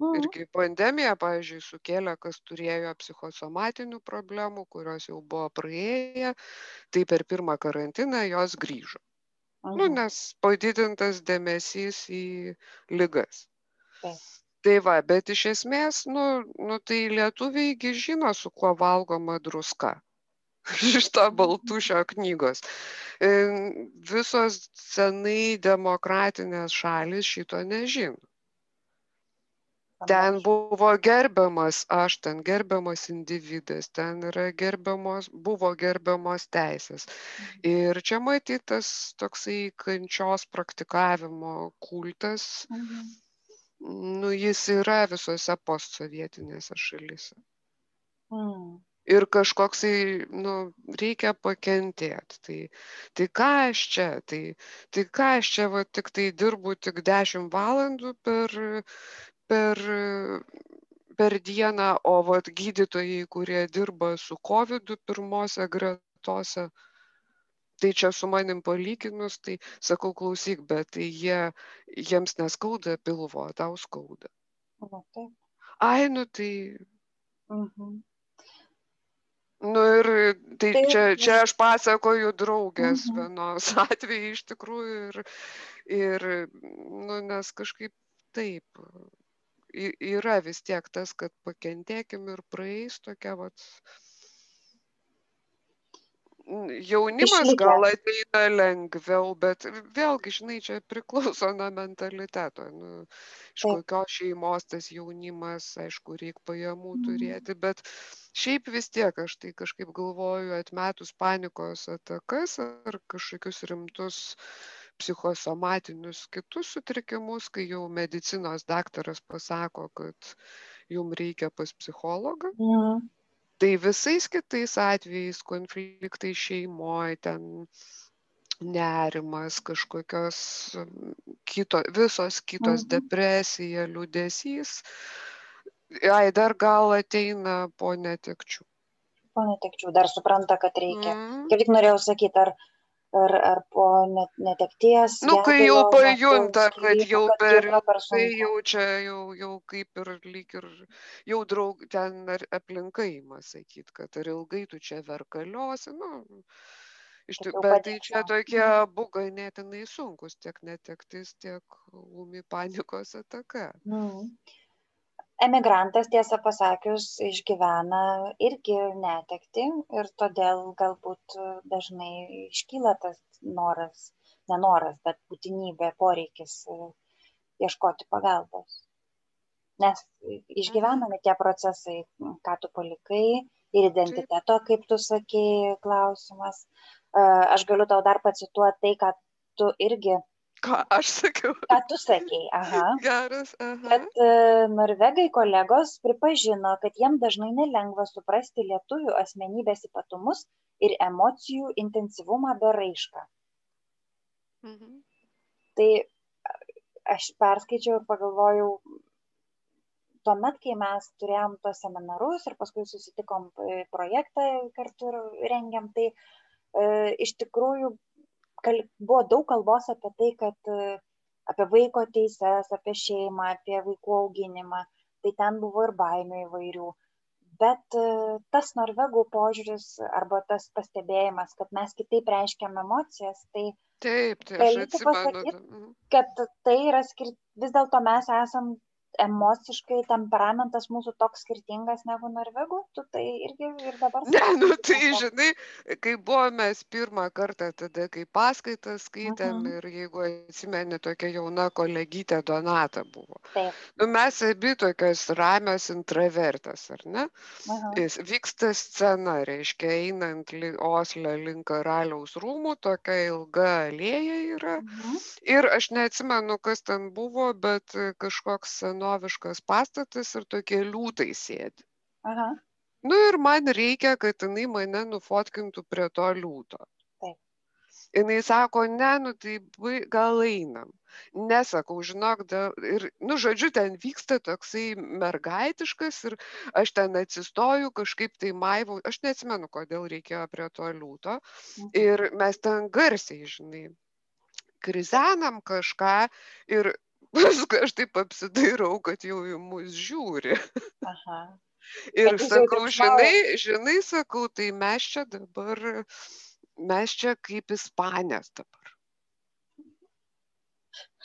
Irgi pandemija, pavyzdžiui, sukėlė, kas turėjo psichosomatinių problemų, kurios jau buvo praėję, tai per pirmą karantiną jos grįžo. Nu, mhm. Nu, nes padidintas dėmesys į lygas. Taip. Tai va, bet iš esmės, nu, nu tai lietuviai žino, su kuo valgoma druska. Iš to baltušio knygos. Visos senai demokratinės šalis šito nežino ten buvo gerbiamas aš, ten gerbiamas individas, ten yra gerbiamos, buvo gerbiamos teisės. Mhm. Ir čia matytas toksai kančios praktikavimo kultas, mhm. nu, jis yra visose postsovietinėse šalise. Mm. Ir kažkoksai, nu, reikia pakentėti. Tai, tai ką aš čia, tai, tai ką aš čia, va, tik tai dirbu tik 10 valandų per, per, per dieną, o va, gydytojai, kurie dirba su COVID pirmose gretose, tai čia su manim palyginus, tai sakau, klausyk, bet tai jie, jiems neskauda pilvo, tau skauda. Na, taip. Ai, nu tai. Mhm. Nu ir tai Taip, čia, čia aš pasakoju draugės mhm. vienos atvejai iš tikrųjų ir, ir nu, nes kažkaip taip yra vis tiek tas, kad pakentėkim ir praeis tokia vat jaunimas gal ateina lengviau, bet vėlgi, žinai, čia priklauso nuo mentaliteto. Nu, iš kokios šeimos tas jaunimas, aišku, reikia pajamų mhm. turėti, bet šiaip vis tiek aš tai kažkaip galvoju, atmetus panikos atakas ar kažkokius rimtus psichosomatinius kitus sutrikimus, kai jau medicinos daktaras pasako, kad jums reikia pas psichologą. Mhm tai visais kitais atvejais konfliktai šeimoj ten nerimas kažkokios kito visos kitos mhm. depresija liūdesys ai dar gal ateina po netekčių po netekčių dar supranta kad reikia mm. kaip tik norėjau sakyt ar ar, ar po netekties. Nu, kai jau pajunta, kad jau per, tai jau čia jau, jau kaip ir lyg ir jau draug ten aplinka įma sakyti, kad ar ilgai tu čia verkaliosi, nu, iš tikrųjų, bet tai čia tokie abu ganėtinai sunkus, tiek netektis, tiek ūmi panikos ataka. Mm emigrantas tiesą pasakius išgyvena irgi netektį ir todėl galbūt dažnai iškyla tas noras, nenoras, bet būtinybė, poreikis e, ieškoti pagalbos. Nes išgyvenami tie procesai, ką tu palikai ir identiteto, kaip tu sakėjai, klausimas. E, aš galiu tau dar pacituoti tai, ką tu irgi Ką aš sakiau? Ką tu sakei, aha. Geras, aha. Kad uh, norvegai kolegos pripažino, kad jiem dažnai nelengva suprasti lietuvių asmenybės ypatumus ir emocijų intensyvumą bei raišką. Mhm. Tai aš perskaičiau ir pagalvojau, tuomet, kai mes turėjom tos seminarus ir paskui susitikom e, projektą kartu rengiam, tai e, iš tikrųjų kal buvo daug kalbos apie tai, kad apie vaiko teises, apie šeimą, apie vaikų auginimą. Tai ten buvo ir baimių įvairių. Bet tas norvegų požiūris arba tas pastebėjimas, kad mes kitaip reiškiam emocijas, tai Taip, tai aš atsimenu. Pasakyt, mhm. kad tai yra skirti, vis dėlto mes esam emociškai temperamentas mūsų toks skirtingas negu norvegų, tu tai irgi ir dabar. Ne, nu tai žinai, kai buvome pirmą kartą tada, kai paskaitą skaitėm uh -huh. ir jeigu atsimeni, tokia jauna kolegytė Donata buvo. Taip. Nu, mes abi tokios ramios intravertas, ar ne? Uh -huh. Vyksta scena, reiškia, einant li Osle link karaliaus rūmų, tokia ilga alėja yra. Uh -huh. Ir aš neatsimenu, kas ten buvo, bet kažkoks senoviškas pastatas ir tokie liūtai sėdi. Aha. Nu ir man reikia, kad jinai mane nufotkintų prie to liūto. Taip. Jinai sako, ne, nu tai gal einam. Nesakau, žinok, da, ir, nu, žodžiu, ten vyksta toksai mergaitiškas ir aš ten atsistoju, kažkaip tai maivau, aš neatsimenu, kodėl reikėjo prie to liūto. Mhm. Ir mes ten garsiai, žinai, krizenam kažką ir paskui aš taip apsidairau, kad jau į mus žiūri. Aha. Ir kad sakau, žinai, žinai, sakau, tai mes čia dabar, mes čia kaip ispanės dabar.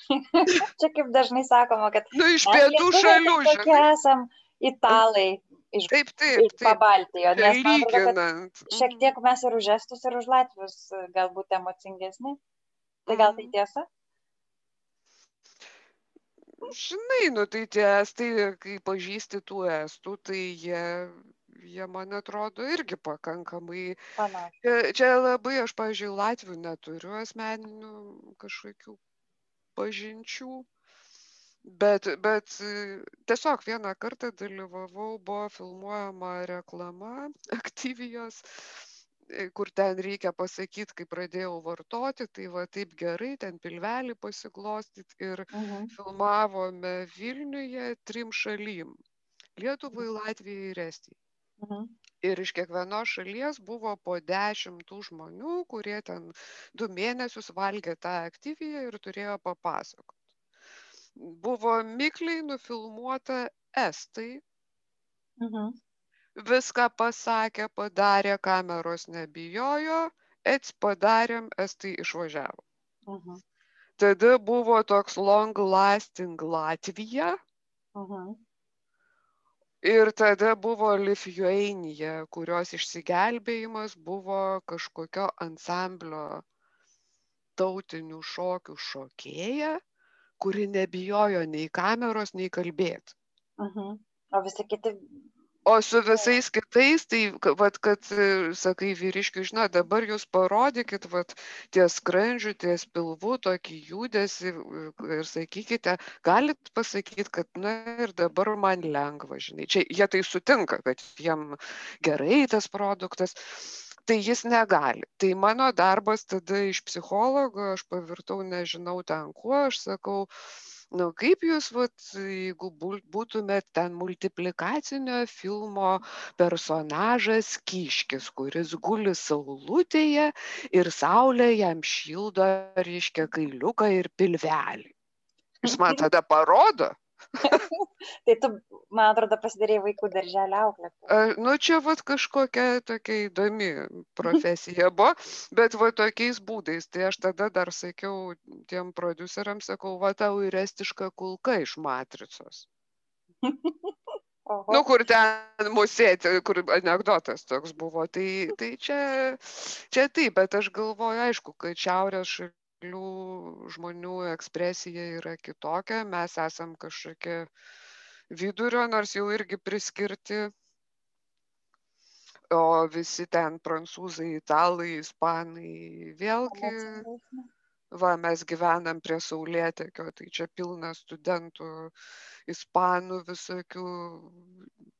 čia kaip dažnai sakoma, kad... Nu, iš pietų šalių, žinai. esam italai. Iš, taip, taip. Iš Pabaltijo. Nes atrodo, šiek mhm. tiek mes ir už estus, ir už latvius galbūt emocingesni. Tai gal tai mhm. tiesa? Žinai, nu tai tie estai, kai pažįsti tų estų, tai jie, jie man atrodo, irgi pakankamai. Čia, čia labai, aš, pažiūrėjau, Latvių neturiu asmeninių kažkokių pažinčių, bet bet tiesiog vieną kartą dalyvavau buvo filmuojama reklama aktyvijos kur ten reikia pasakyt kai pradėjau vartoti tai va taip gerai ten pilvelį pasiglostyt ir Mhm. filmavome vilniuje trim šalim lietuvai latvijai ir estijai Mhm. ir iš kiekvienos šalies buvo po dešimt tų žmonių kurie ten du mėnesius valgė tą aktyviją ir turėjo papasakot buvo mikliai nufilmuota estai Mhm. Viską pasakė padarė kameros nebijojo ets padarėm estai išvažiavo Mhm. tada buvo toks long lasting latvija Mhm. ir tada buvo lithuania kurios išsigelbėjimas buvo kažkokio ansamblio tautinių šokių šokėja kuri nebijojo nei kameros nei kalbėt Mhm. O visi kiti. O su visais kitais tai vat kad e, sakai vyriškiui žinot dabar jūs parodykit vat ties skrandžiu ties pilvu tokį judesį e, ir sakykite galit pasakyt kad na ir dabar man lengva žinai. Čia jie tai sutinka kad jiem gerai tas produktas tai jis negali. Tai mano darbas tada iš psichologo aš pavirtau nežinau ten kuo aš sakau nu kaip jūs vat jeigu bul- būtumėt ten multiplikacinio filmo personažas kiškis kuris guli saulutėje ir saulė jam šildo reiškia kailiuką ir pilvelį? Jis man tada parodo Tai tu, man atrodo, pasidarėjai vaikų darželio auklėtoją. A, Nu, čia vat kažkokia tokia įdomi profesija buvo, bet va tokiais būdais. Tai aš tada dar sakiau tiem produceriams, sakau, va tau ir estiška kulka iš matricos. Oho. Nu, kur ten musėti, kur anegdotas toks buvo. Tai, tai čia, čia taip, bet aš galvoju, aišku, kad šiaurės šalių žmonių ekspresija yra kitokia. Mes esam kažkokie vidurio, nors jau irgi priskirti. O visi ten prancūzai, italai, ispanai, vėlgi, va, mes gyvenam prie Saulėtekio, tai čia pilna studentų, ispanų visokių,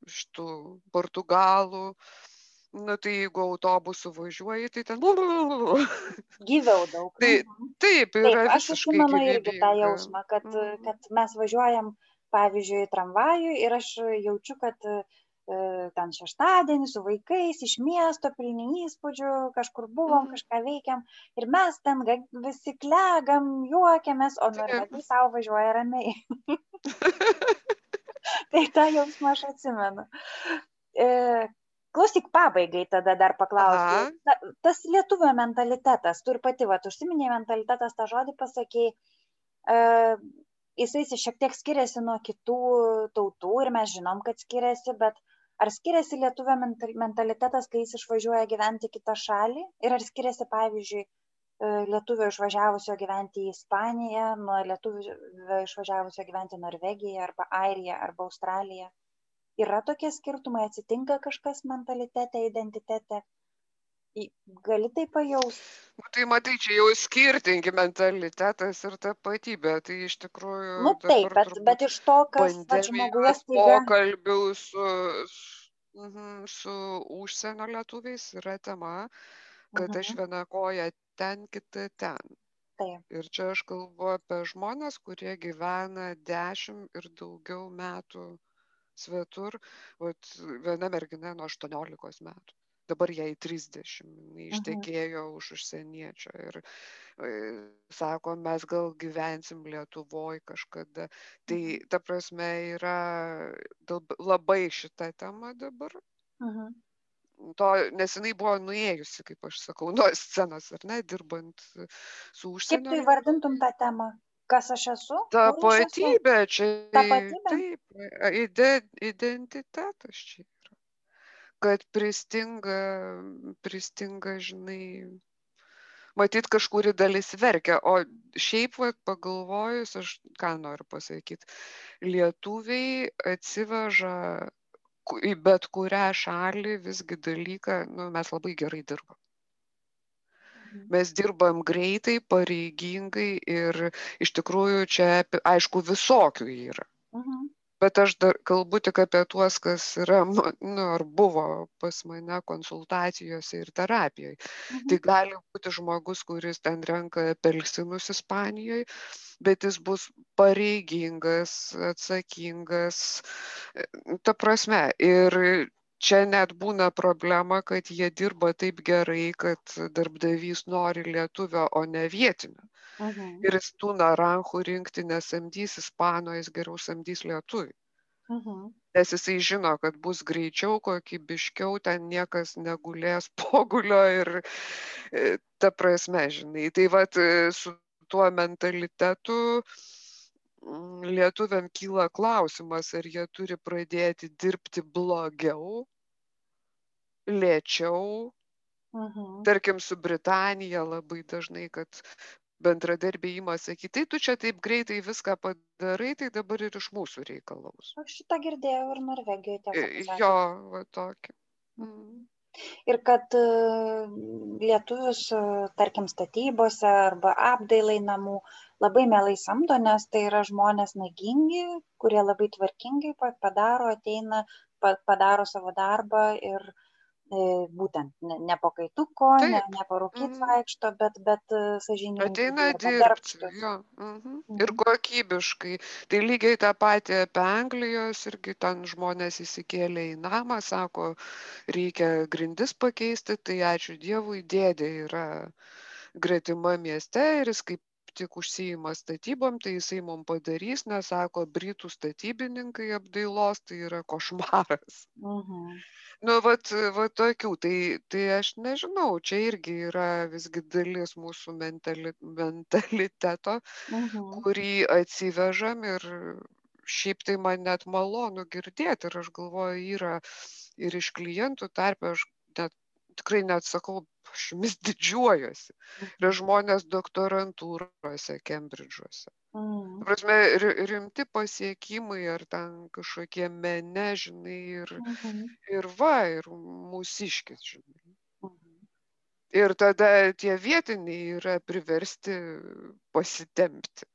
šitų portugalų. Na tai jeigu autobusu važiuoji, tai ten. Gyviau daug. Tai Mhm. taip, Taip, yra aš visiškai atsimenu irgi tą jausmą, kad, Mhm. kad mes važiuojam, pavyzdžiui, tramvaju ir aš jaučiu, kad e, ten šeštadienį su vaikais iš miesto pilni įspūdžių, kažkur buvom, Mhm. kažką veikiam ir mes ten visi klegam, juokiamės, o Taip. norvegai savo važiuoja ramiai. tai tą jausmą aš atsimenu. Klausyk, pabaigai tada dar paklausiu. Ta, tas lietuvio mentalitetas, tu ir pati, va, užsiminėjai mentalitetas, tą žodį pasakėjai, e, jisai šiek tiek skiriasi nuo kitų tautų ir mes žinom, kad skiriasi, bet ar skiriasi lietuvio mental- mentalitetas, kai jis išvažiuoja gyventi kitą šalį? Ir ar skiriasi, pavyzdžiui, e, lietuvio išvažiavusio gyventi į Ispaniją nuo lietuvio išvažiavusio gyventi į Norvegiją arba Airiją arba Australiją? Yra tokie skirtumai, atsitinka kažkas mentalitete, identitete? Gali tai pajausti? Nu, tai matai, čia jau skirtingi mentalitetas ir tapatybė. Tai iš tikrųjų. Nu taip, bet, bet iš to, kas žmoguje staiga. pokalbių su, su, mhm, su užsienio lietuviais yra tema, kad aš Mhm, viena koja ten, kita ten. Taip. Ir čia aš kalbu apie žmonės, kurie gyvena dešimt ir daugiau metų svetur. Vat viena mergina nuo 18 metų. Dabar jai 30, jinai Mhm. ištekėjo už užsieniečio ir e, sako, mes gal gyvensim Lietuvoje kažkada. Tai Mhm. ta prasme yra labai šita tema dabar. Mhm. To, nes jinai buvo nuėjusi, kaip aš sakau, nuo scenos, ar ne, dirbant su Kaip užsienio tu įvardintum tą temą? Kas aš esu? Tapatybė čia. Tapatybė? Taip, ide, identitetas čia yra. Kad pristinga, pristinga, žinai, matyt, kažkuri dalis verkia. O šiaip, va, pagalvojus, aš ką noriu pasakyti, lietuviai atsiveža į bet kurią šalį visgi dalyką, nu, mes labai gerai dirbam. Mes dirbam greitai, pareigingai ir iš tikrųjų čia, aišku, visokių yra. Mhm bet aš dar kalbu tik apie tuos kas yra nu ar buvo pas mane konsultacijose ir terapijoj mhm. tai gali būti žmogus kuris ten renka apelsinus ispanijoj bet jis bus pareigingas atsakingas ta prasme ir čia net būna problema kad jie dirba taip gerai kad darbdavys nori lietuvio o ne vietinio Mhm. Ir jis tų naranchų rinkti nesamdys ispano, jis geriau samdys lietuvį. Mhm. Nes jisai žino, kad bus greičiau, kokybiškiau, ten niekas negulės pogulio ir e, ta prasme, žinai. Tai vad e, su tuo mentalitetu mm, lietuviam kyla klausimas, ar jie turi pradėti dirbti blogiau, lėčiau. Mhm. Tarkim, su Britanija labai dažnai, kad bendradarbiai ima sakyt tai tu čia taip greitai viską padarai tai dabar ir iš mūsų reikalaus aš šitą girdėjau ir norvegijoj tiesą jo va tokį mm. Ir kad e, lietuvius, e, tarkim, statybose arba apdailai namų labai mielai samdo, nes tai yra žmonės nagingi, kurie labai tvarkingai padaro, ateina, padaro savo darbą ir E, būtent ne, ne po kaituko, Taip. ne, ne parūkyt mhm. vaikšto, bet, bet e, sąžininkai. Ateina dirbti. Mhm. Mhm. Ir kokybiškai. Tai lygiai tą patį apie Anglijos irgi ten žmonės įsikėlė į namą, sako, reikia grindis pakeisti, tai ačiū Dievui, dėdė yra gretima mieste ir jis kaip tik užsijima statybom, tai jisai mums padarys, nes sako, Britų statybininkai apdailos tai yra košmaras. Mhm nu vat va tokių tai tai aš nežinau čia irgi yra visgi dalis mūsų mentali mentaliteto mhm. kurį atsivežam ir šiaip tai man net malonu girdėt ir aš galvoju yra ir iš klientų tarpe aš tikrai net sakau aš jumis didžiuojuosi yra mhm. žmonės doktorantūrose kembridžuose Mm. prasme, rimti pasiekimai ar ten kažkokie mene, žinai, ir, mm -hmm. ir va, ir mūsiškis, žinai. Mm -hmm. Ir tada tie vietiniai yra priversti pasitempti.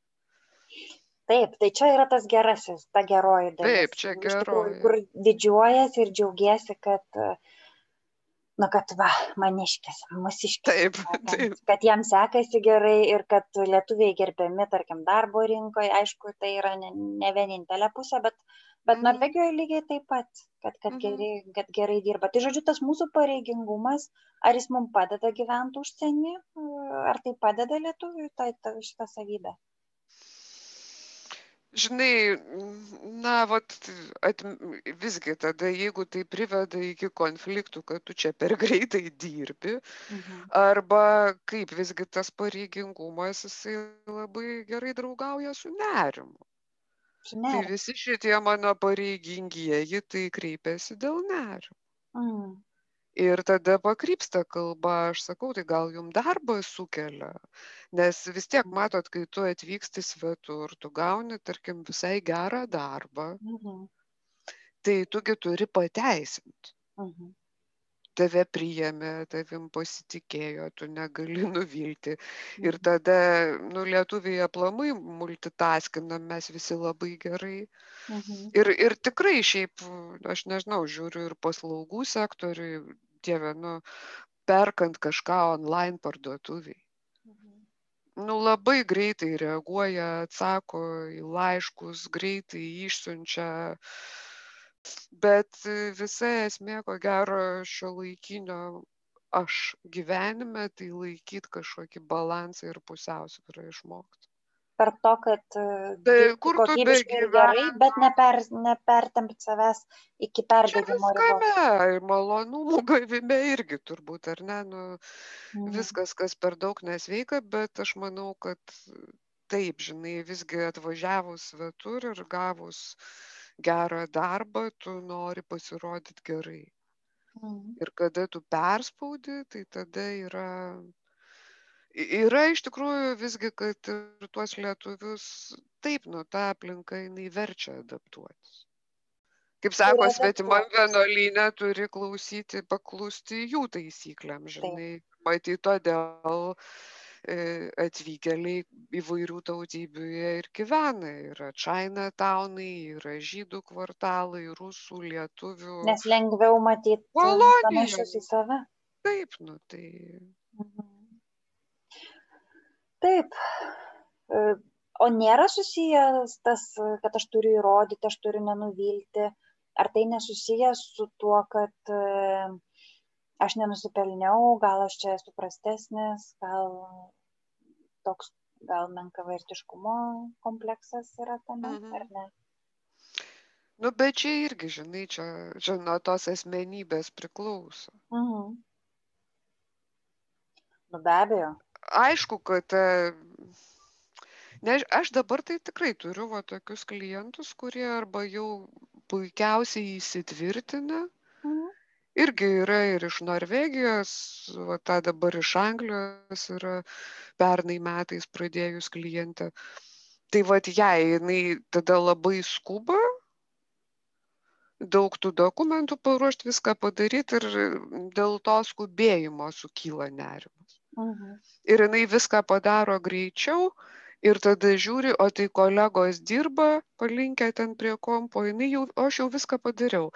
Taip, tai čia yra tas gerasis, ta geroji dalis. Taip, čia geroji. Kur didžiuojasi ir džiaugiasi, kad uh, na kad va maniškis mūsiškis taip, taip. kad jam sekasi gerai ir kad lietuviai gerbiami tarkim darbo rinkoj aišku tai yra ne, ne vienintelė pusė bet bet mhm. norvegijoje lygiai taip pat kad kad mhm. gerai kad gerai dirba tai žodžiu tas mūsų pareigingumas ar jis mums padeda gyvent užsieny ar tai padeda lietuviui ta, ta šita savybė žinai na vat at visgi tada jeigu tai priveda iki konfliktų kad tu čia per greitai dirbi mhm. arba kaip visgi tas pareigingumas jisai labai gerai draugauja su nerimu. Tai visi šitie mano pareigingieji tai kreipiasi dėl nerimo mm ir tada pakrypsta kalba aš sakau tai gal jum darbą sukelia nes vis tiek matot kai tu atvyksti svetur tu gauni tarkim visai gerą darbą mhm. tai tu gi turi pateisint mhm. Tave priėmė, tavim pasitikėjo, tu negali nuvilti. Ir mhm. tada, nu, lietuviai aplamai multitaskinam mes visi labai gerai. Mhm. Ir, ir tikrai šiaip, aš nežinau, žiūriu ir paslaugų sektoriui, dieve, nu, perkant kažką online parduotuviai. Mhm. Nu, labai greitai reaguoja, atsako į laiškus, greitai išsiunčia. Bet visa esmė, ko gero, šio laikinio aš gyvenime, tai laikyti kažkokį balansą ir pusiausvyrą išmokti per to, kad e, tai, kur kokybiškai ir gerai, bet neper, nepertempt savęs iki perdegimo ribos. Malonumų gavime irgi turbūt, ar ne? Nu, mm. Viskas, kas per daug nesveika, bet aš manau, kad taip, žinai, visgi atvažiavus svetur ir gavus gerą darbą, tu nori pasirodyti gerai. Mm. Ir kada tu perspaudi, tai tada yra yra iš tikrųjų visgi kad ir tuos lietuvius taip nu ta aplinka jinai verčia adaptuotis kaip sako svetimam vienuolyne turi klausyti paklusti jų taisyklėm žinai matyt todėl e, atvykėliai įvairių tautybių jie ir gyvena. Yra Chinatownai, yra žydų kvartalai, rusų, lietuvių. Nes lengviau matyti panašius į save. Taip, nu tai. Mhm. Taip. E, o nėra susijęs tas, kad aš turiu įrodyti, aš turiu nenuvilti. Ar tai nesusijęs su tuo, kad e, aš nenusipelniau, gal aš čia esu prastesnis, gal toks, gal menkavertiškumo kompleksas yra tame, mhm. ar ne? Nu, bet čia irgi, žinai, čia, čia nuo tos asmenybės priklauso. Mhm. Nu, be abejo. Aišku, kad e, ne, aš dabar tai tikrai turiu va, tokius klientus, kurie arba jau puikiausiai įsitvirtina. Mhm. Irgi yra ir iš Norvegijos, o ta dabar iš Anglijos yra pernai metais pradėjus klientę. Tai vad jai, jinai tada labai skuba, daug tų dokumentų paruošti, viską padaryti ir dėl to skubėjimo sukyla nerimas. Mhm. Ir jinai viską padaro greičiau ir tada žiūri, o tai kolegos dirba, palinkę ten prie kompo, jinai jau, aš jau viską padariau.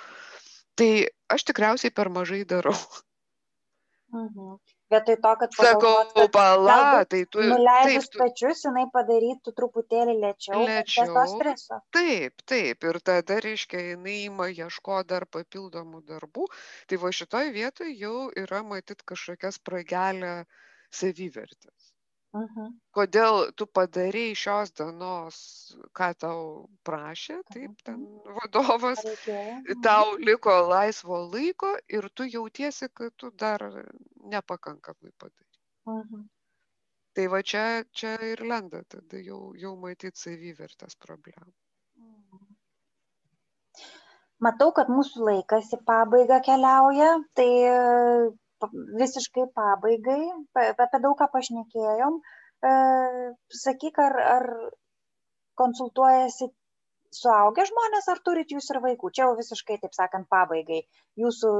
Tai aš tikriausiai per mažai darau. Mhm vietoj to, kad sakau, pala, tai tu. Nuleidus tu, pečius, jinai padarytų truputėlį lėčiau. Lėčiau. Taip, taip. Ir tada, reiškia, jinai ima ieško dar papildomų darbų. Tai va šitoj vietoj jau yra matyt kažkokia spragelė savivertės. Mhm. Kodėl tu padarėjai šios dienos, ką tau prašė, taip, ten vadovas, tau liko laisvo laiko ir tu jautiesi, kad tu dar nepakankamai padarai. Tai va čia, čia ir lenda, tada jau, jau matyti savivertės problemą. Matau, kad mūsų laikas į pabaigą keliauja, tai visiškai pabaigai, apie daug ką pašnekėjom. E, sakyk, ar, ar konsultuojasi suaugę žmonės, ar turit jūs ir vaikų? Čia jau visiškai, taip sakant, pabaigai. Jūsų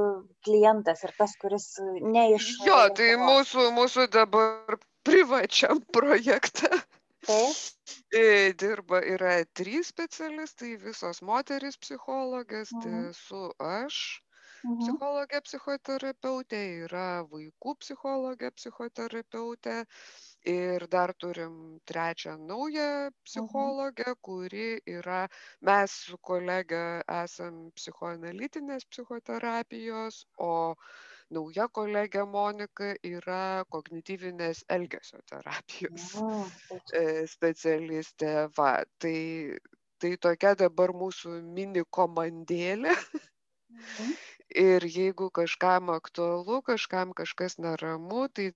klientas ir tas, kuris ne iš... Jo, tai mūsų, mūsų dabar privačiam projekte. Taip. E, dirba yra trys specialistai, visos moteris psichologės, tai mhm. esu aš, Mhm. psichologė psichoterapeutė, yra vaikų psichologė psichoterapeutė ir dar turim trečią naują Mhm. psichologę, kuri yra, mes su kolege esam psichoanalitinės psichoterapijos, o nauja kolegė Monika yra kognityvinės elgesio terapijos Mhm. specialistė. Va, tai, tai tokia dabar mūsų mini komandėlė. Mhm. Ir jeigu kažkam aktualu, kažkam kažkas neramu, tai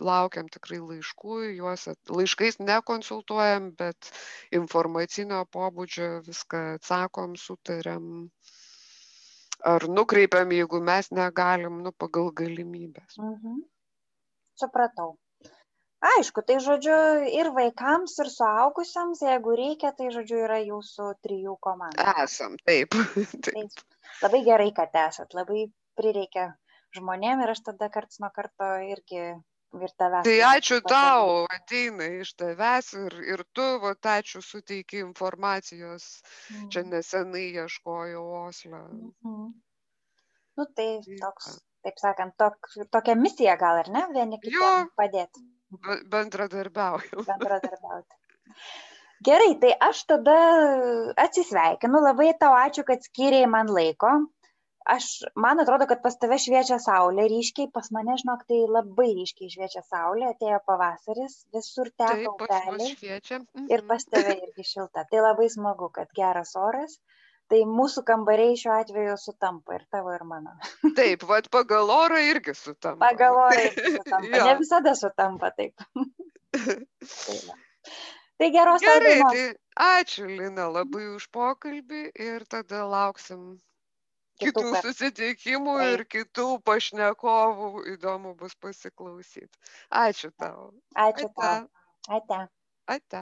laukiam tikrai laiškų, juos laiškais nekonsultuojam, bet informacinio pobūdžio viską atsakom, sutariam ar nukreipiam, jeigu mes negalim, nu, pagal galimybės. Mhm. Supratau. Aišku, tai žodžiu ir vaikams, ir suaugusiems, jeigu reikia, tai žodžiu yra jūsų trijų komanda. Esam, taip. taip. taip labai gerai, kad esat, labai prireikia žmonėm ir aš tada karts nuo karto irgi ir tavęs. Tai ačiū tau, ateina iš tavęs ir, ir tu, va, ačiū suteiki informacijos. Mm. Čia nesenai ieškojau Oslo. Mm -hmm. Nu tai toks, taip sakant, tok, tokia misija gal ir ne, vieni kitiems padėti. Bendradarbiaujam. Bendradarbiauti. Gerai, tai aš tada atsisveikinu, labai tau ačiū, kad skiriai man laiko. Aš, man atrodo, kad pas tave šviečia saulė ryškiai, pas mane, žinok, tai labai ryškiai šviečia saulė, atėjo pavasaris, visur teka upeliai. Mhm. Ir pas tave irgi šilta. Tai labai smagu, kad geras oras. Tai mūsų kambariai šiuo atveju sutampa ir tavo, ir mano. Taip, vad pagal orą irgi sutampa. Pagal orą irgi sutampa. ne visada sutampa taip. tai. Tai geros Gerai, tai ačiū Lina labai už pokalbį ir tada lauksim kitų, kitų susitikimų Taip. ir kitų pašnekovų. Įdomu bus pasiklausyti. Ačiū tau. Ačiū Ate. tau. Ate. Ate.